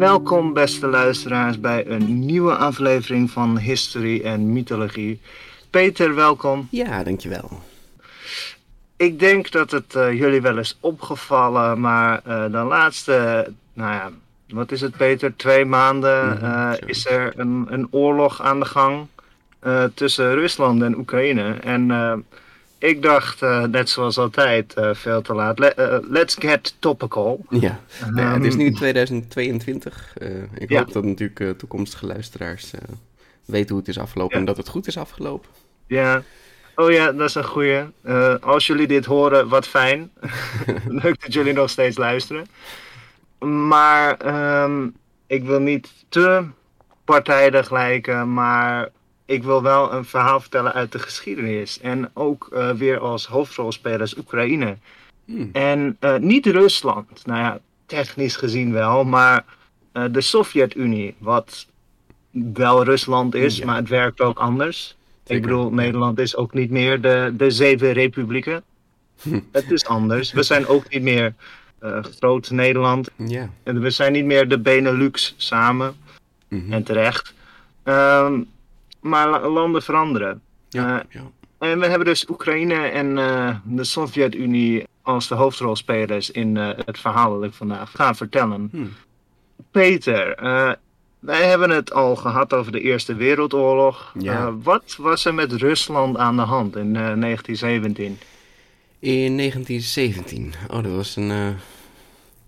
Welkom, beste luisteraars, bij een nieuwe aflevering van History en Mythologie. Peter, welkom. Ja, dankjewel. Ik denk dat het uh, jullie wel is opgevallen, maar uh, de laatste, nou ja, wat is het, Peter? Twee maanden uh, is er een, een, oorlog aan de gang tussen Rusland en Oekraïne. En ik dacht, uh, net zoals altijd, uh, veel te laat. Le uh, let's get topical. Ja, um, ja het is nu 2022. ik ja. hoop dat natuurlijk toekomstige luisteraars weten hoe het is afgelopen ja. en dat het goed is afgelopen. Ja, oh ja, dat is een goeie. als jullie dit horen, wat fijn. Leuk dat jullie nog steeds luisteren. Maar um, ik wil niet te partijdig lijken, maar ik wil wel een verhaal vertellen uit de geschiedenis. En ook uh, weer als hoofdrolspelers Oekraïne. Hmm. En uh, niet Rusland. Nou ja, technisch gezien wel. Maar uh, de Sovjet-Unie. Wat wel Rusland is, ja. maar het werkt ook anders. Zeker. Ik bedoel, Nederland is ook niet meer de, de zeven republieken. het is anders. We zijn ook niet meer groot Nederland. Yeah. En we zijn niet meer de Benelux samen. Mm -hmm. En terecht. Um, maar landen veranderen. Ja, uh, ja. En we hebben dus Oekraïne en uh, de Sovjet-Unie als de hoofdrolspelers in uh, het verhaal dat ik vandaag ga vertellen. Hmm. Peter, wij hebben het al gehad over de Eerste Wereldoorlog. Ja. wat was er met Rusland aan de hand in 1917? In 1917? Oh, dat was een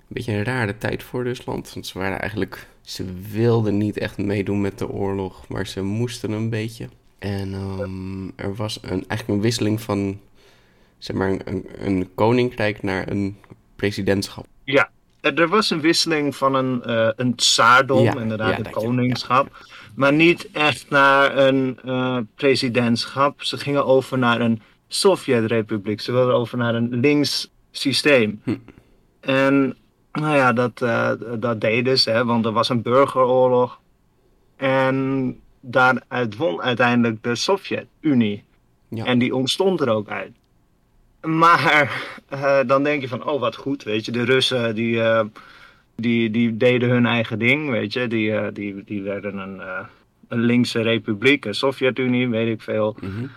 beetje een rare tijd voor Rusland. Want ze waren eigenlijk ze wilden niet echt meedoen met de oorlog, maar ze moesten een beetje. En um, er was een, eigenlijk een wisseling van zeg maar, een, een koninkrijk naar een presidentschap. Ja, er was een wisseling van een, uh, een tsaardom, ja, inderdaad, ja, een koningschap. Ja, maar niet echt naar een uh, presidentschap. Ze gingen over naar een Sovjet-republiek. Ze wilden over naar een links systeem. Hm. En nou ja, dat, uh, dat deden ze, hè, want er was een burgeroorlog. En daaruit won uiteindelijk de Sovjet-Unie. Ja. En die ontstond er ook uit. Maar uh, dan denk je van, oh wat goed, weet je, de Russen die, uh, die, die deden hun eigen ding, weet je. Die, die, die werden een, een linkse republiek, een Sovjet-Unie, weet ik veel. Mm -hmm.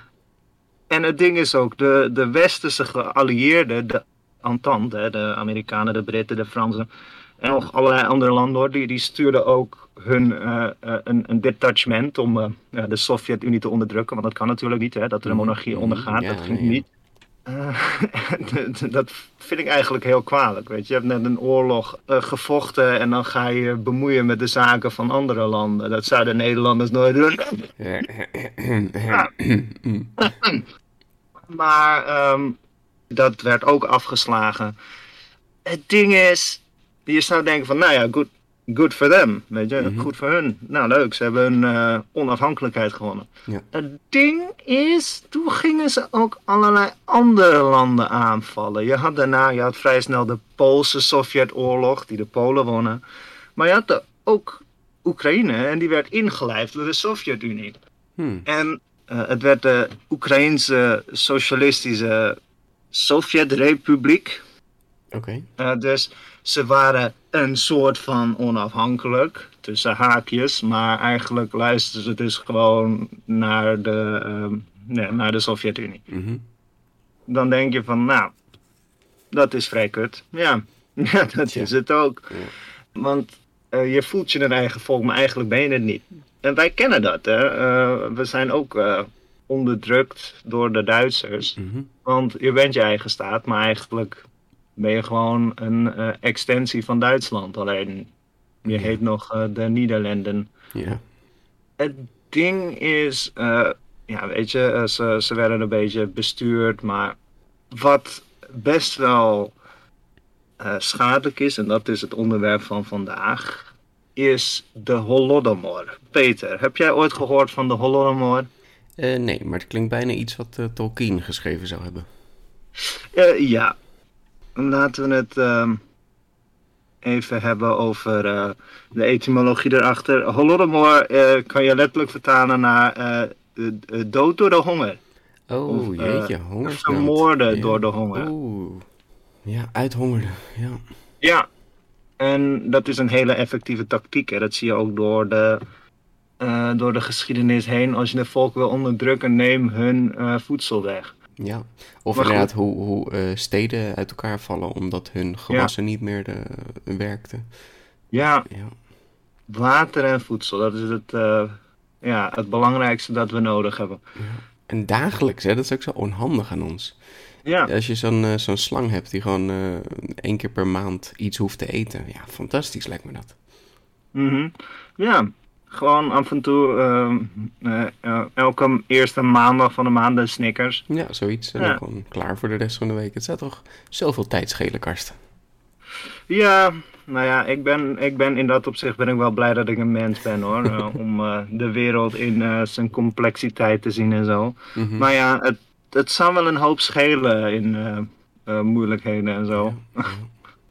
En het ding is ook, de, de westerse geallieerden, de Entente, hè, de Amerikanen, de Britten, de Fransen en nog allerlei andere landen hoor, die, die stuurden ook hun, uh, uh, een, een detachement om uh, de Sovjet-Unie te onderdrukken, want dat kan natuurlijk niet, hè, dat er een monarchie ondergaat, ja, dat ging ja. niet. dat vind ik eigenlijk heel kwalijk. Weet je. je hebt net een oorlog gevochten en dan ga je bemoeien met de zaken van andere landen. Dat zouden Nederlanders nooit doen. maar um, dat werd ook afgeslagen. Het ding is, je zou denken van, nou ja, good, good for them, weet je, Mm -hmm. goed voor hun. Nou leuk, ze hebben hun uh, onafhankelijkheid gewonnen. Ja. Het ding is, toen gingen ze ook allerlei andere landen aanvallen. Je had daarna, je had vrij snel de Poolse Sovjetoorlog, die de Polen wonnen. Maar je had de, ook Oekraïne en die werd ingelijfd door de Sovjet-Unie. Hmm. En uh, het werd de Oekraïnse socialistische Sovjet-republiek. Oké. Uh, dus ze waren een soort van onafhankelijk tussen haakjes, maar eigenlijk luisteren ze dus gewoon naar de, ehm, nee, naar de Sovjet-Unie. Mhm. Dan denk je van, nou, dat is vrij kut. Ja, ja dat is het ook. Ja. Want eh, je voelt je een eigen volk, maar eigenlijk ben je het niet. En wij kennen dat, hè. Eh, we zijn ook eh, onderdrukt door de Duitsers. Mhm. Want je bent je eigen staat, maar eigenlijk ben je gewoon een eh, extensie van Duitsland. Alleen je heet nog eh, de Nederlanden. Ja. Het ding is, eh, ja, weet je, ze, ze werden een beetje bestuurd, maar wat best wel schadelijk is, en dat is het onderwerp van vandaag, is de Holodomor. Peter, heb jij ooit gehoord van de Holodomor? Eh, nee, maar het klinkt bijna iets wat eh, Tolkien geschreven zou hebben. Eh, ja, laten we het ehm, even hebben over de etymologie erachter. Holodomor kan je letterlijk vertalen naar dood door de honger. Oh, Of, jeetje, hongersnood. vermoorden Ja. door de honger. Oeh. Ja, uithongerde. Ja. Ja, en dat is een hele effectieve tactiek. Hè. Dat zie je ook door de, eh, door de geschiedenis heen. Als je de volk wil onderdrukken, neem hun eh, voedsel weg. ja. Of Maar inderdaad hoe, hoe eh, steden uit elkaar vallen omdat hun gewassen niet meer de, werkten. Ja, Ja. water en voedsel, dat is het, ja, het belangrijkste dat we nodig hebben. En dagelijks, hè, dat is ook zo onhandig aan ons. Ja, Als je zo'n zo'n slang hebt die gewoon één keer per maand iets hoeft te eten. Ja, fantastisch lijkt me dat. mhm. ja. Gewoon af en toe, ehm, eh, eh, elke eerste maandag van de maand de Snickers. Ja, zoiets. En Ja. dan gewoon klaar voor de rest van de week. Het zou toch zoveel tijd schelen, Karsten. Ja, nou ja, ik ben, ik ben in dat opzicht ben ik wel blij dat ik een mens ben hoor. eh, om de wereld in zijn complexiteit te zien en zo. Mhm. Maar ja, het, het zou wel een hoop schelen in moeilijkheden en zo.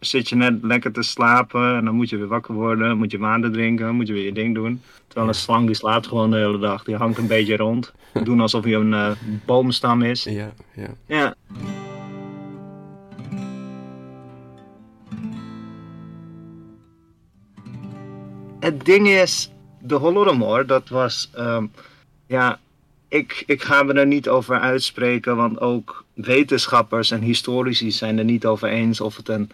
Zit je net lekker te slapen en dan moet je weer wakker worden, moet je water drinken, moet je weer je ding doen. Terwijl een slang die slaapt gewoon de hele dag, die hangt een beetje rond. Doen alsof hij een eh, boomstam is. Ja, ja. Ja. Het ding is, de Holodomor, dat was, ehm, ja, ik, ik ga me er niet over uitspreken, want ook wetenschappers en historici zijn er niet over eens of het een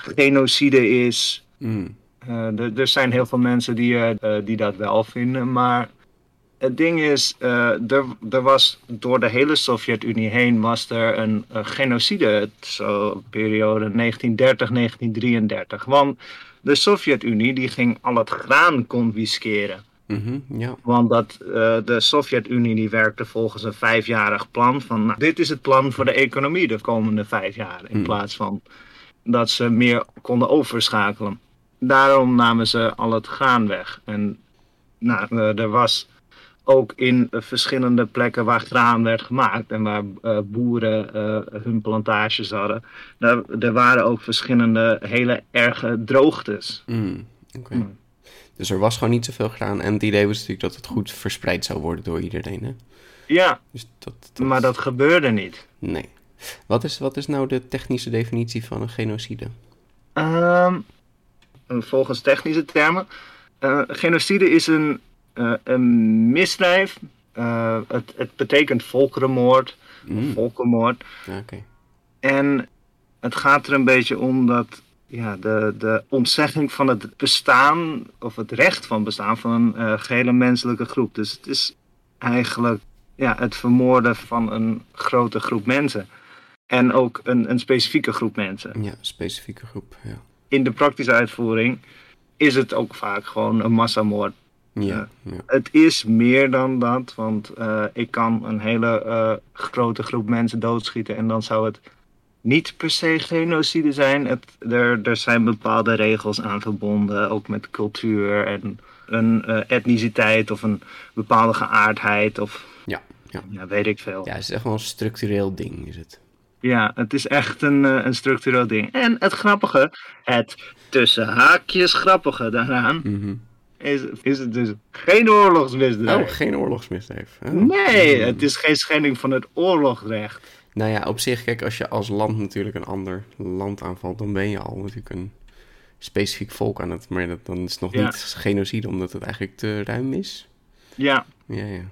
genocide is. Mm. Eh, er, zijn heel veel mensen die, eh, die dat wel vinden, maar het ding is, eh, er, er was door de hele Sovjet-Unie heen was er een, genocide, zo periode 1930-1933. Want de Sovjet-Unie die ging al het graan confisceren. Mhm, ja. Want dat, de Sovjet-Unie die werkte volgens een vijfjarig plan. Van nou, dit is het plan voor de economie de komende vijf jaar. In Hmm. plaats van dat ze meer konden overschakelen. Daarom namen ze al het graan weg. En nou, eh, er was ook in verschillende plekken waar graan werd gemaakt. En waar eh, boeren eh, hun plantages hadden. Daar, er waren ook verschillende hele erge droogtes. Mm. Mm. Dus er was gewoon niet zoveel gedaan. En het idee was natuurlijk dat het goed verspreid zou worden door iedereen, hè? Ja, Dus dat, dat... maar dat gebeurde niet. Nee. Wat is, wat is nou de technische definitie van een genocide? Ehm, volgens technische termen. eh, genocide is een, eh, een misdrijf. Eh, het, het betekent volkerenmoord, Mm, volkenmoord. En het gaat er een beetje om dat ja, de, de ontzegging van het bestaan, of het recht van bestaan van een eh, gehele menselijke groep. Dus het is eigenlijk ja, het vermoorden van een grote groep mensen. En ook een, een specifieke groep mensen. Ja, specifieke groep, ja. in de praktische uitvoering is het ook vaak gewoon een massamoord. Ja, ja. Het is meer dan dat, want eh, ik kan een hele eh, grote groep mensen doodschieten en dan zou het niet per se genocide zijn. Het, er, er zijn bepaalde regels aan verbonden, ook met cultuur en een eh, etniciteit of een bepaalde geaardheid of Ja, ja. ja, weet ik veel. Ja, het is echt wel een structureel ding, is het. Ja, het is echt een, eh, een structureel ding. En het grappige, het tussen haakjes grappige daaraan, Mhm. is, is het dus geen oorlogsmisdrijf. Oh, geen oorlogsmisdrijf. Oh. Nee, Mm. het is geen schending van het oorlogsrecht. Nou ja, op zich, kijk, als je als land natuurlijk een ander land aanvalt, dan ben je al natuurlijk een specifiek volk aan het... Maar dat, dan is het nog Ja. niet genocide, omdat het eigenlijk te ruim is. Ja, Ja, ja.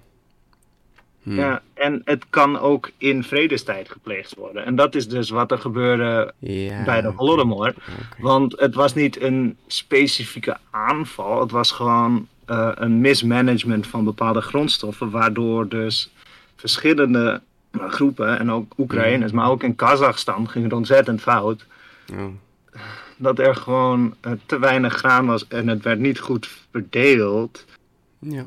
Hm. ja, en het kan ook in vredestijd gepleegd worden. En dat is dus wat er gebeurde Ja, bij de. Holodomor. Want het was niet een specifieke aanval. Het was gewoon eh, een mismanagement van bepaalde grondstoffen. Waardoor dus verschillende eh, groepen, en ook Oekraïners, maar ook in Kazachstan, ging het ontzettend fout. Oh. Dat er gewoon eh, te weinig graan was en het werd niet goed verdeeld. Ja.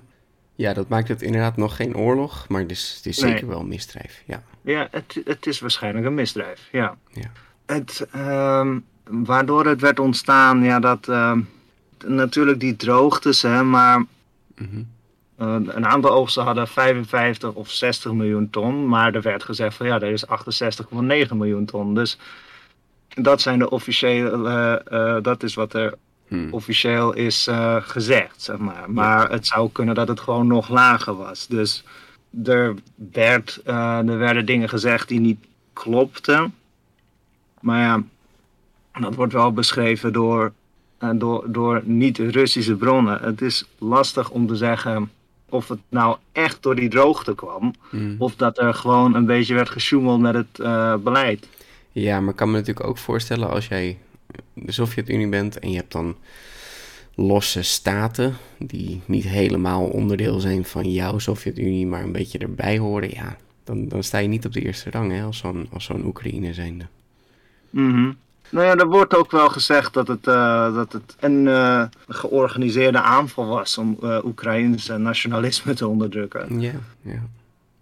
Ja, dat maakt het inderdaad nog geen oorlog, maar het is, het is Nee. zeker wel een misdrijf. Ja. Ja, het, het is waarschijnlijk een misdrijf. Ja. Ja. Het, ehm, waardoor het werd ontstaan, ja, dat ehm, natuurlijk die droogtes, hè, maar Mhm. eh, een aantal oogsten hadden 55 of 60 miljoen ton, maar er werd gezegd van ja, er is 68,9 miljoen ton. Dus dat zijn de officiële, eh, eh, dat is wat er Hm. officieel is eh, gezegd, zeg maar. Maar het zou kunnen dat het gewoon nog lager was. Dus er, werd, eh, er werden dingen gezegd die niet klopten. Maar ja, dat wordt wel beschreven door, eh, door, door niet-Russische bronnen. Het is lastig om te zeggen of het nou echt door die droogte kwam. Hm. Of dat er gewoon een beetje werd gesjoemeld met het beleid. Ja, maar ik kan me natuurlijk ook voorstellen als jij de Sovjet-Unie bent en je hebt dan losse staten die niet helemaal onderdeel zijn van jouw Sovjet-Unie, maar een beetje erbij horen, ja, dan, dan sta je niet op de eerste rang hè, als zo'n zo'n Oekraïne zijnde. Mhm. Nou ja, er wordt ook wel gezegd dat het, eh, dat het een eh, georganiseerde aanval was om eh Oekraïnse nationalisme te onderdrukken. Ja, ja.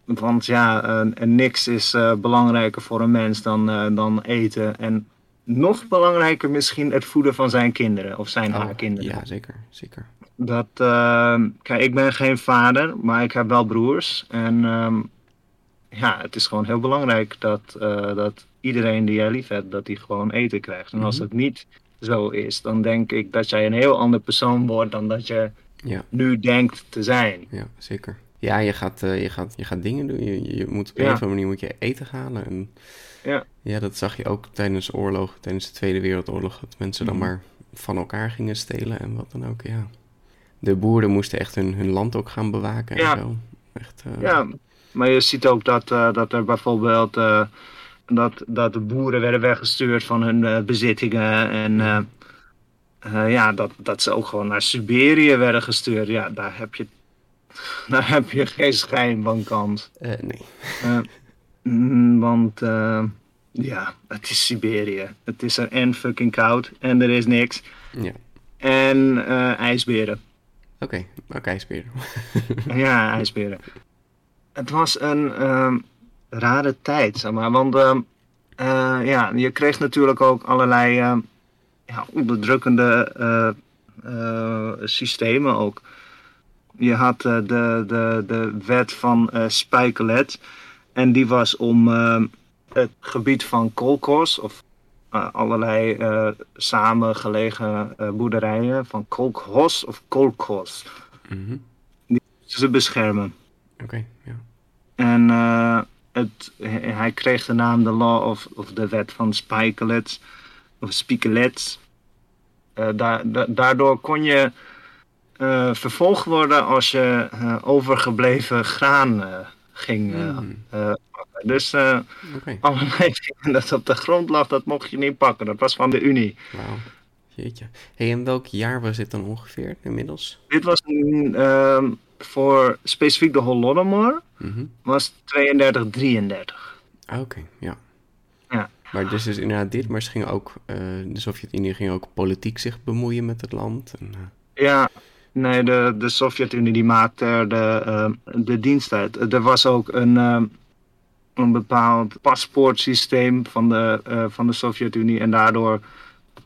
Want ja, niks is belangrijker voor een mens dan, dan eten. En nog belangrijker misschien het voeden van zijn kinderen of zijn haar Oh, kinderen. ja, zeker, zeker. Dat, eh, kijk, ik ben geen vader, maar ik heb wel broers. En ehm, ja, het is gewoon heel belangrijk dat, eh, dat iedereen die jij lief hebt, dat die gewoon eten krijgt. En als Mhm. het niet zo is, dan denk ik dat jij een heel ander persoon wordt dan dat je Ja, nu denkt te zijn. ja, zeker. Ja, je gaat, eh, je gaat, je gaat dingen doen. Je, je moet op een of andere manier moet je eten halen. En Ja. ja, dat zag je ook tijdens oorlog, tijdens de Tweede Wereldoorlog. Dat mensen dan Mhm. maar van elkaar gingen stelen en wat dan ook, ja. De boeren moesten echt hun, hun land ook gaan bewaken Ja. en zo. Echt, eh, Ja, maar je ziet ook dat, eh, dat er bijvoorbeeld eh, dat, dat de boeren werden weggestuurd van hun bezittingen. En ja, dat, dat ze ook gewoon naar Siberië werden gestuurd. Ja, daar heb je, daar heb je geen schijn van kans. nee. Mm, want eh, ja, het is Siberië. Het is er en fucking koud en er is niks. Ja, En eh, ijsberen. oké. Oké, speer. Ja, ijsberen. Het was een ehm, rare tijd, zeg maar. Want ehm, eh, ja, je kreeg natuurlijk ook allerlei ehm, ja, onderdrukkende systemen ook. Je had de, de, de wet van Spijkelet. En die was om ehm, het gebied van Kolkos, of eh, allerlei eh samengelegen eh, boerderijen van Kolkhos of Kolkos, Mhm. ze beschermen. Oké, ja. En het, hij kreeg de naam de Law of, of de wet van Spijkelets. Of Spiekelets. Eh, da- da- daardoor kon je vervolgd worden als je overgebleven graan ging eh, Hmm. eh, pakken. Dus eh, Oké, allerlei dingen dat op de grond lag, dat mocht je niet pakken. Dat was van de Unie. wauw. Jeetje. hey, en welk jaar was dit dan ongeveer inmiddels? Dit was ehm, voor specifiek de Holodomor, Mhm. was 32, 33. Ah, Oké, ja. Ja. Maar dus is inderdaad dit, maar ze gingen ook, eh, de Sovjet-Unie ging ook politiek zich bemoeien met het land. En, eh, Ja, nee, de, de Sovjet-Unie die maakte er de, eh, de dienst uit. Er was ook een, eh, een bepaald paspoortsysteem van de, eh, van de Sovjet-Unie. En daardoor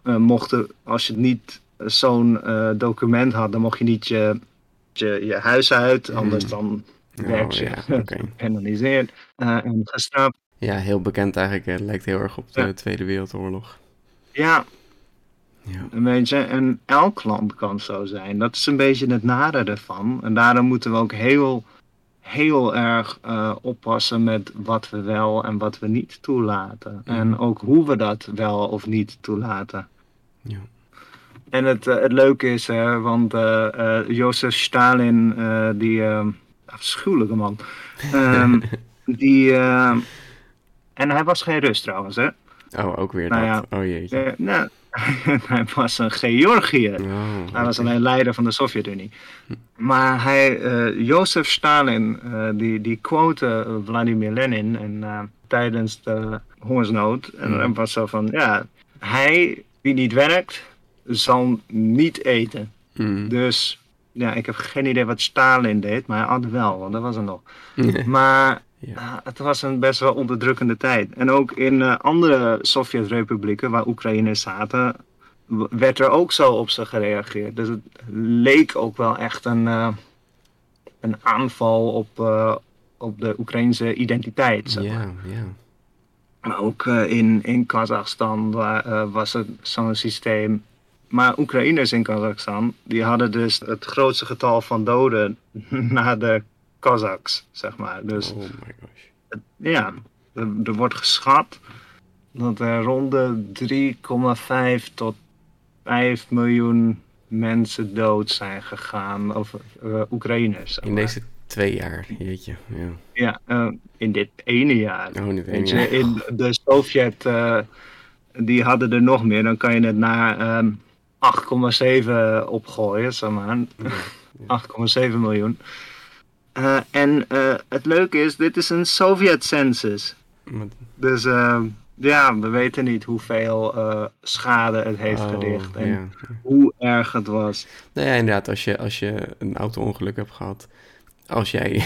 eh, mochten, als je niet zo'n eh, document had, dan mocht je niet je, je, je huis uit. Anders dan oh, werd je ja, gepenaliseerd eh, en gestraft. Ja, heel bekend eigenlijk. Het lijkt heel erg op de Ja. Tweede Wereldoorlog. Ja, Ja. Een beetje, en elk land kan zo zijn. Dat is een beetje het nare ervan. En daarom moeten we ook heel, heel erg eh, oppassen met wat we wel en wat we niet toelaten. En ook hoe we dat wel of niet toelaten. ja. en het, eh, het leuke is, hè, want uh, Jozef Stalin, die afschuwelijke man, um, die, en hij was geen Rus trouwens, hè? Oh, ook weer nou dat. Ja, oh jeetje. nou, hij was een Georgiër. Oh, hij was alleen leider van de Sovjet-Unie. Maar hij, uh, Jozef Stalin, uh, die, die quote Vladimir Lenin en, uh, tijdens de hongersnood. En mm. was zo van, ja, hij die niet werkt, zal niet eten. Mm. Dus ja, ik heb geen idee wat Stalin deed, maar hij had wel, want dat was er nog. Maar ja. het was een best wel onderdrukkende tijd. En ook in uh, andere Sovjet-republieken waar Oekraïners zaten, werd er ook zo op ze gereageerd. Dus het leek ook wel echt een, uh, een aanval op, uh, op de Oekraïnse identiteit. Zeg maar. Ja, ja. Maar ook in, in Kazachstan was het zo'n systeem. Maar Oekraïners in Kazachstan, die hadden dus het grootste getal van doden na de Kazaks, zeg maar. Dus, oh my gosh. Ja, er, er, wordt geschat dat er rond de 3,5 tot 5 miljoen mensen dood zijn gegaan, of uh, Oekraïners. In deze twee jaar, jeetje. Ja, ja uh, in dit ene jaar. Oh, in dit ene jaar. in de Sovjet, uh, die hadden er nog meer. Dan kan je het naar um, ehm, 8,7 opgooien, zeg maar. Ja, 8,7 miljoen. Uh, en uh, het leuke is, dit is een Sovjet-census. Dus uh, ja, we weten niet hoeveel schade het heeft oh, gericht en hoe erg het was. Nou ja, inderdaad, als je, als je een auto-ongeluk hebt gehad, als jij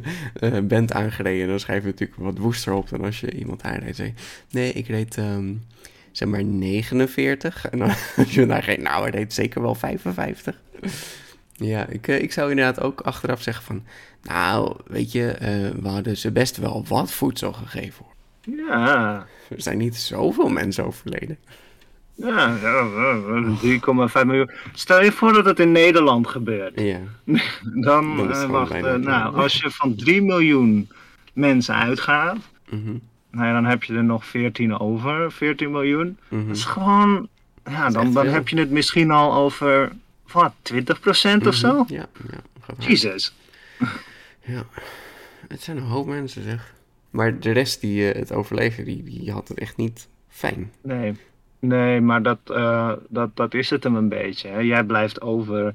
bent aangereden, dan schrijf je natuurlijk wat woester op dan als je iemand aanrijdt. Nee, ik reed um, zeg maar 49. En dan als je daar geen, nou, hij reed zeker wel 55. Ja, ik, ik zou inderdaad ook achteraf zeggen van... Nou, weet je, uh, we hadden ze best wel wat voedsel gegeven. Ja. Er zijn niet zoveel mensen overleden. Ja, 3,5 miljoen. Stel je voor dat het in Nederland gebeurt. Ja. Dan, uh, wacht, uh, nou, als je van 3 miljoen mensen uitgaat, mm -hmm. Nou ja, dan heb je er nog 14 over, 14 miljoen. Mm -hmm. Dat is gewoon, ja, dan, dan heb je het misschien al over, wat, 20 procent mm -hmm. of mhm. zo? Ja, ja. Jezus. Ja, het zijn een hoop mensen zeg. Maar de rest die uh, het overleven, die, die had het echt niet fijn. Nee, nee maar dat, uh, dat, dat is het hem een beetje. Hè. Jij blijft over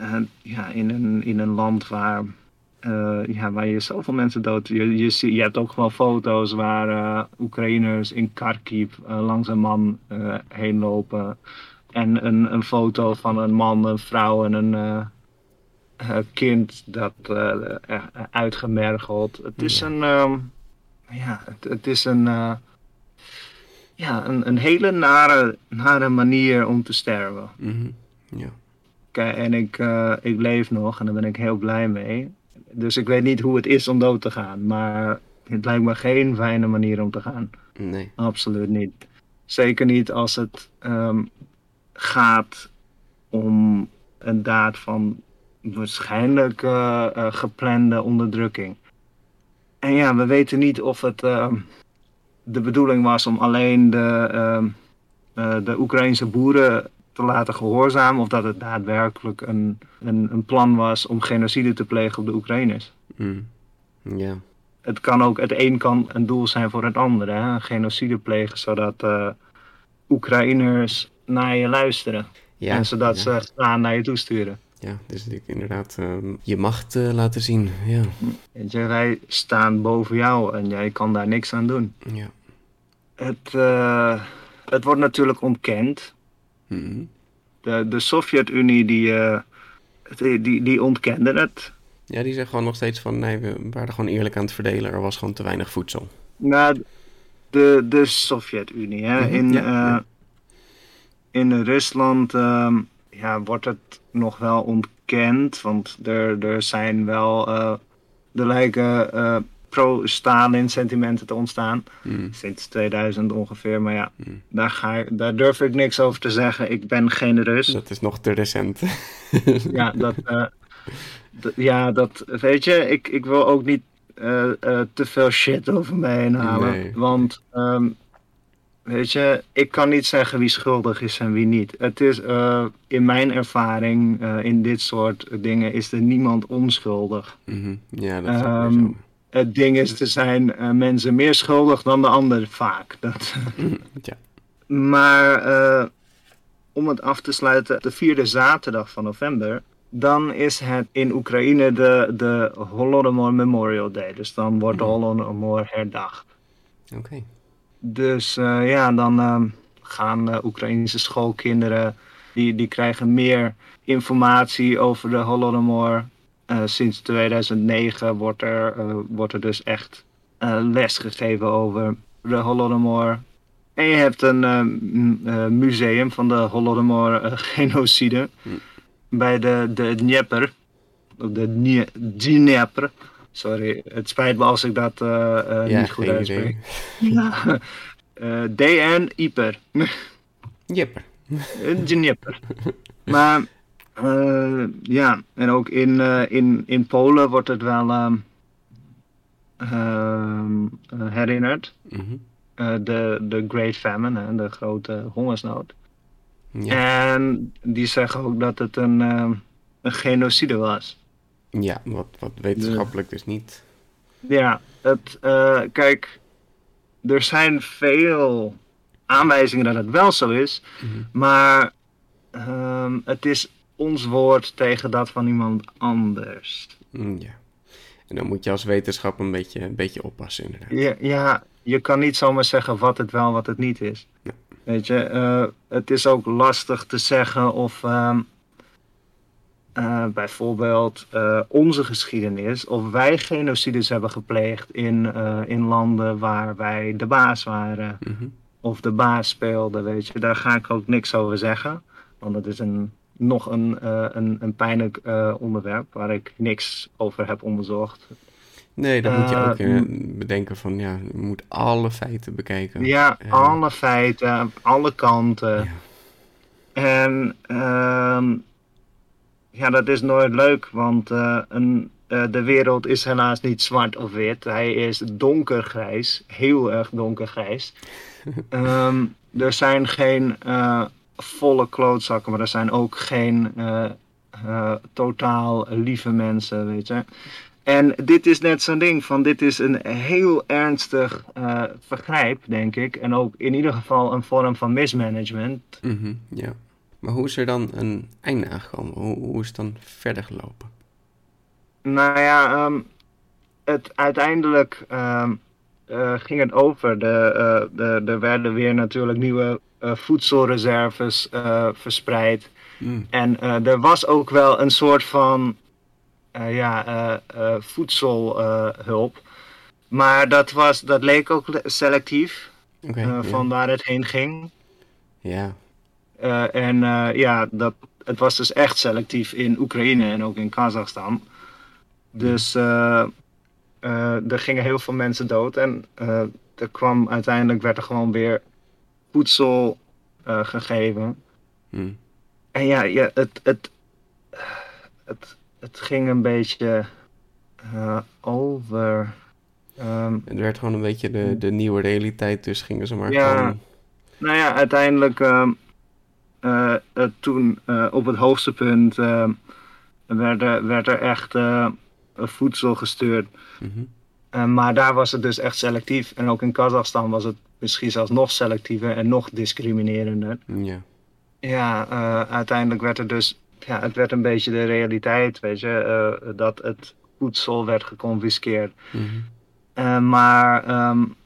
uh, ja, in, een, in een land waar, ja, waar je zoveel mensen dood... Je, je, je hebt ook gewoon foto's waar Oekraïners in Kharkiv langs een man heen lopen. En een, een foto van een man, een vrouw en een kind dat uitgemergeld. Het is een, uh, ja, het, het, is een, ja, een, een hele nare, nare manier om te sterven. Mm -hmm. ja. Kijk, en ik, ik leef nog en daar ben ik heel blij mee. Dus ik weet niet hoe het is om dood te gaan, maar het lijkt me geen fijne manier om te gaan. Nee. Absoluut niet. Zeker niet als het um, gaat om een daad van waarschijnlijk uh, uh, geplande onderdrukking. En ja, we weten niet of het uh, de bedoeling was om alleen de, ehm, de Oekraïnse boeren te laten gehoorzamen, of dat het daadwerkelijk een, een, een, plan was om genocide te plegen op de Oekraïners. Mm. Ja. Het kan ook, het een kan een doel zijn voor het andere, hè? genocide plegen, zodat Oekraïners naar je luisteren. Ja, en zodat ze gaan naar je toesturen ja, dus ik inderdaad ehm, je macht uh, laten zien. Ja. En wij staan boven jou en jij kan daar niks aan doen. Ja. Het, uh, het wordt natuurlijk ontkend. De, de Sovjet-Unie die, uh, die, die ontkende het. Ja, die zeggen gewoon nog steeds van nee, we waren gewoon eerlijk aan het verdelen. Er was gewoon te weinig voedsel. Nou, de, de Sovjet-Unie. Hè? Mhm, in, ja, in Rusland ehm, ja, wordt het nog wel ontkend. Want er, er zijn wel. Uh, er lijken pro-Stalin sentimenten te ontstaan. Mm. Sinds 2000 ongeveer. Maar ja, mm. daar, ga ik, daar durf ik niks over te zeggen. Ik ben geen Rus. Dat is nog te recent. ja, dat. Uh, ja, dat. Weet je, ik, ik wil ook niet te veel shit over me heen halen. Want. Um, weet je, ik kan niet zeggen wie schuldig is en wie niet. Het is, in mijn ervaring, in dit soort dingen, is er niemand onschuldig. Mm -hmm. Ja, dat is um, zo. Het ding is, er zijn uh, mensen meer schuldig dan de ander vaak. Dat, ja. Maar om het af te sluiten, de vierde zaterdag van november, dan is het in Oekraïne de, de Holodomor Memorial Day. Dus dan wordt de Holodomor herdacht. Oké. Dus uh, ja, dan uh, gaan Oekraïnse schoolkinderen, die, die krijgen meer informatie over de Holodomor. Sinds 2009 wordt er, wordt er dus echt les gegeven over de Holodomor. En je hebt een museum van de Holodomor-genocide hm. bij de, de Dnieper. De Dnieper. Sorry, het spijt me als ik dat uh, uh, ja, niet goed uitspreek. ja. Uh, DN Iper. Jepper. Dnieper. maar ja, en ook in, in, in Polen wordt het wel ehm, ehm, herinnerd. Mm -hmm. de, de Great Famine, de grote hongersnood. Ja. En die zeggen ook dat het een, ehm, een genocide was. Ja, wat, wat wetenschappelijk dus niet. Ja, het, kijk, er zijn veel aanwijzingen dat het wel zo is, Mhm. maar um, het is ons woord tegen dat van iemand anders. Mm, ja. En dan moet je als wetenschap een beetje, een beetje oppassen, inderdaad. Ja, ja, je kan niet zomaar zeggen wat het wel, wat het niet is. Ja. Weet je, uh, het is ook lastig te zeggen of um, uh, bijvoorbeeld uh, onze geschiedenis, of wij genocides hebben gepleegd in, in landen waar wij de baas waren, mm -hmm. of de baas speelde, weet je. Daar ga ik ook niks over zeggen, want dat is een, nog een, een, een pijnlijk onderwerp waar ik niks over heb onderzocht. Nee, dan moet je ook bedenken van, ja, je moet alle feiten bekijken. Ja, alle feiten, alle kanten. Ja. En... Uh, ja, dat is nooit leuk, want een, de wereld is helaas niet zwart of wit. Hij is donkergrijs, heel erg donkergrijs. um, er zijn geen volle klootzakken, maar er zijn ook geen totaal lieve mensen, weet je. En dit is net zo'n ding van, dit is een heel ernstig vergrijp, denk ik. En ook in ieder geval een vorm van mismanagement. Mm -hmm, ja. Maar hoe is er dan een einde aangekomen? Hoe, hoe is het dan verder gelopen? Nou ja, um, het, uiteindelijk um, uh, ging het over. De, uh, de, er werden weer natuurlijk nieuwe uh, voedselreserves verspreid. Mm. En er was ook wel een soort van ja, voedselhulp. maar dat, was, dat leek ook selectief okay, van waar het heen ging. Ja. En ja, dat, het was dus echt selectief in Oekraïne en ook in Kazachstan. Dus uh, er gingen heel veel mensen dood. En er kwam uiteindelijk werd er gewoon weer voedsel gegeven. Hmm. En ja, ja het, het, het, het ging een beetje over. Um, het werd gewoon een beetje de, de nieuwe realiteit, dus gingen ze maar ja, gewoon... Nou ja, uiteindelijk. Um, uh, uh, toen op het hoogste punt werd, er, werd er echt voedsel gestuurd. Mm -hmm. Maar daar was het dus echt selectief. En ook in Kazachstan was het misschien zelfs nog selectiever en nog discriminerender. Ja, ja uiteindelijk werd er dus, ja, het werd een beetje de realiteit, weet je, dat het voedsel werd geconfiskeerd. Mm -hmm. maar um,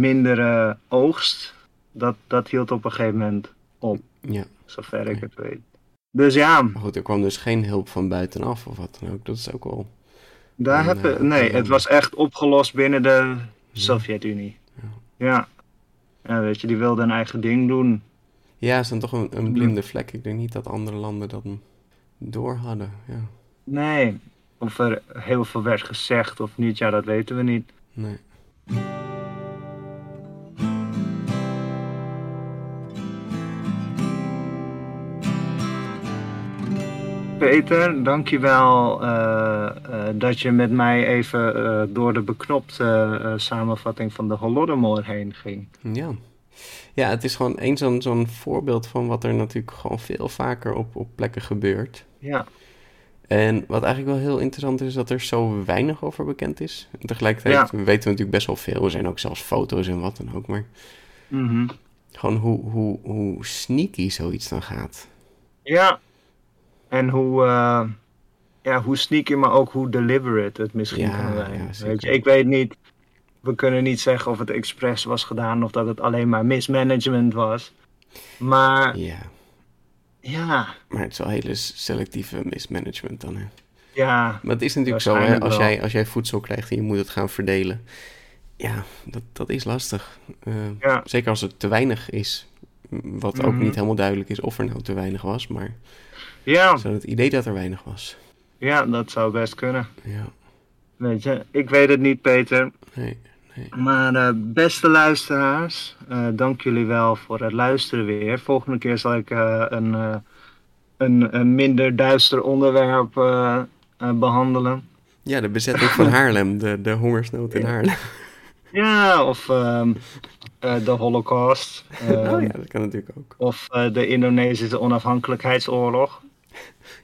mindere oogst dat, dat hield op een gegeven moment op. Ja. Zover ik het weet. Dus ja. Maar goed, er kwam dus geen hulp van buitenaf of wat dan ook. Dat is ook wel. Daar heb je, nee, het was echt opgelost binnen de Sovjet-Unie. Ja. ja. weet je, die wilden een eigen ding doen. Ja, is dan toch een, een blinde vlek. Ik denk niet dat andere landen dat door hadden. Ja. Nee, of er heel veel werd gezegd of niet, ja, dat weten we niet. Nee. Peter, dankjewel uh, uh, dat je met mij even uh, door de beknopte samenvatting van de Holodomor heen ging. Ja. Ja, het is gewoon één zo'n zo'n voorbeeld van wat er natuurlijk gewoon veel vaker op, op plekken gebeurt. Ja. En wat eigenlijk wel heel interessant is, is dat er zo weinig over bekend is. En tegelijkertijd ja. weten we natuurlijk best wel veel. Er zijn ook zelfs foto's en wat dan ook. Maar mm gewoon hoe, hoe, hoe sneaky zoiets dan gaat. Ja, en hoe, uh, ja, hoe sneaky, maar ook hoe deliberate het misschien Ja, kan zijn. ja, Weet je, zeker. ik weet niet, we kunnen niet zeggen of het expres was gedaan of dat het alleen maar mismanagement was. Maar Ja, ja, maar het is wel hele selectieve mismanagement dan. Hè? ja, Maar het is natuurlijk zo, hè, als wel. jij, als jij voedsel krijgt en je moet het gaan verdelen. Ja, dat, dat is lastig. Eh, Ja. Zeker als het te weinig is. Wat ook Mhm. niet helemaal duidelijk is of er nou te weinig was. Maar ja, zo het idee dat er weinig was. ja, dat zou best kunnen. Ja, Weet je, ik weet het niet, Peter. nee, nee. Maar eh, beste luisteraars, eh, dank jullie wel voor het luisteren weer. Volgende keer zal ik eh, een, een, een minder duister onderwerp eh, eh, behandelen. Ja, de bezetting van Haarlem. De, de hongersnood in Haarlem. Ja, of ehm, eh, de Holocaust. ehm, oh ja, dat kan natuurlijk ook. Of de Indonesische onafhankelijkheidsoorlog.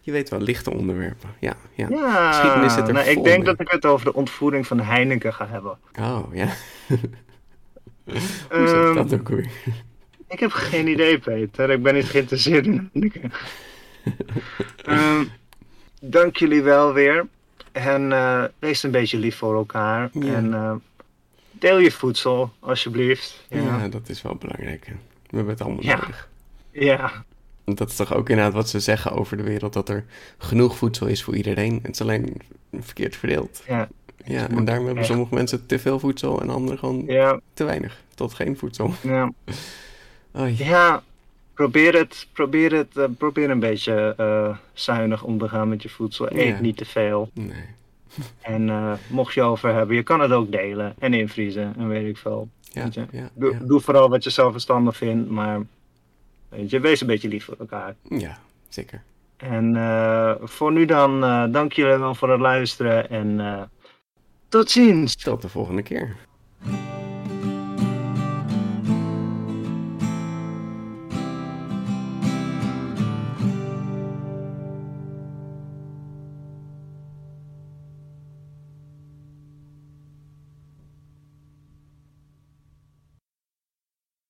Je weet wel, lichte onderwerpen. Ja, ja. Ja, Geschiedenis zit er nou, ik denk mee. dat ik het over de ontvoering van Heineken ga hebben. Oh, ja. Hoe zit Ehm, dat ook weer? Ik heb geen idee, Peter. Ik ben niet geïnteresseerd in Heineken. Ehm, dank jullie wel weer. En eh, wees een beetje lief voor elkaar. Ja. En eh, deel je voedsel, alsjeblieft. Ja. Ja. dat is wel belangrijk. We hebben het allemaal Ja. nodig. ja. Dat is toch ook inderdaad wat ze zeggen over de wereld, dat er genoeg voedsel is voor iedereen. Het is alleen verkeerd verdeeld. ja. Ja, en daarom hebben sommige mensen te veel voedsel en anderen gewoon ja. te weinig. Tot geen voedsel. ja. Oei. Ja, probeer het, probeer het, eh, probeer een beetje eh, zuinig om te gaan met je voedsel. Eet niet te veel. Nee. En eh, mocht je over hebben, je kan het ook delen en invriezen en weet ik veel. Ja, ja, Doe, ja. doe vooral wat je zelf verstandig vindt, maar weet je, wees een beetje lief voor elkaar. ja, zeker. En eh, voor nu dan, eh, dank jullie wel voor het luisteren en eh, tot ziens. Tot de volgende keer.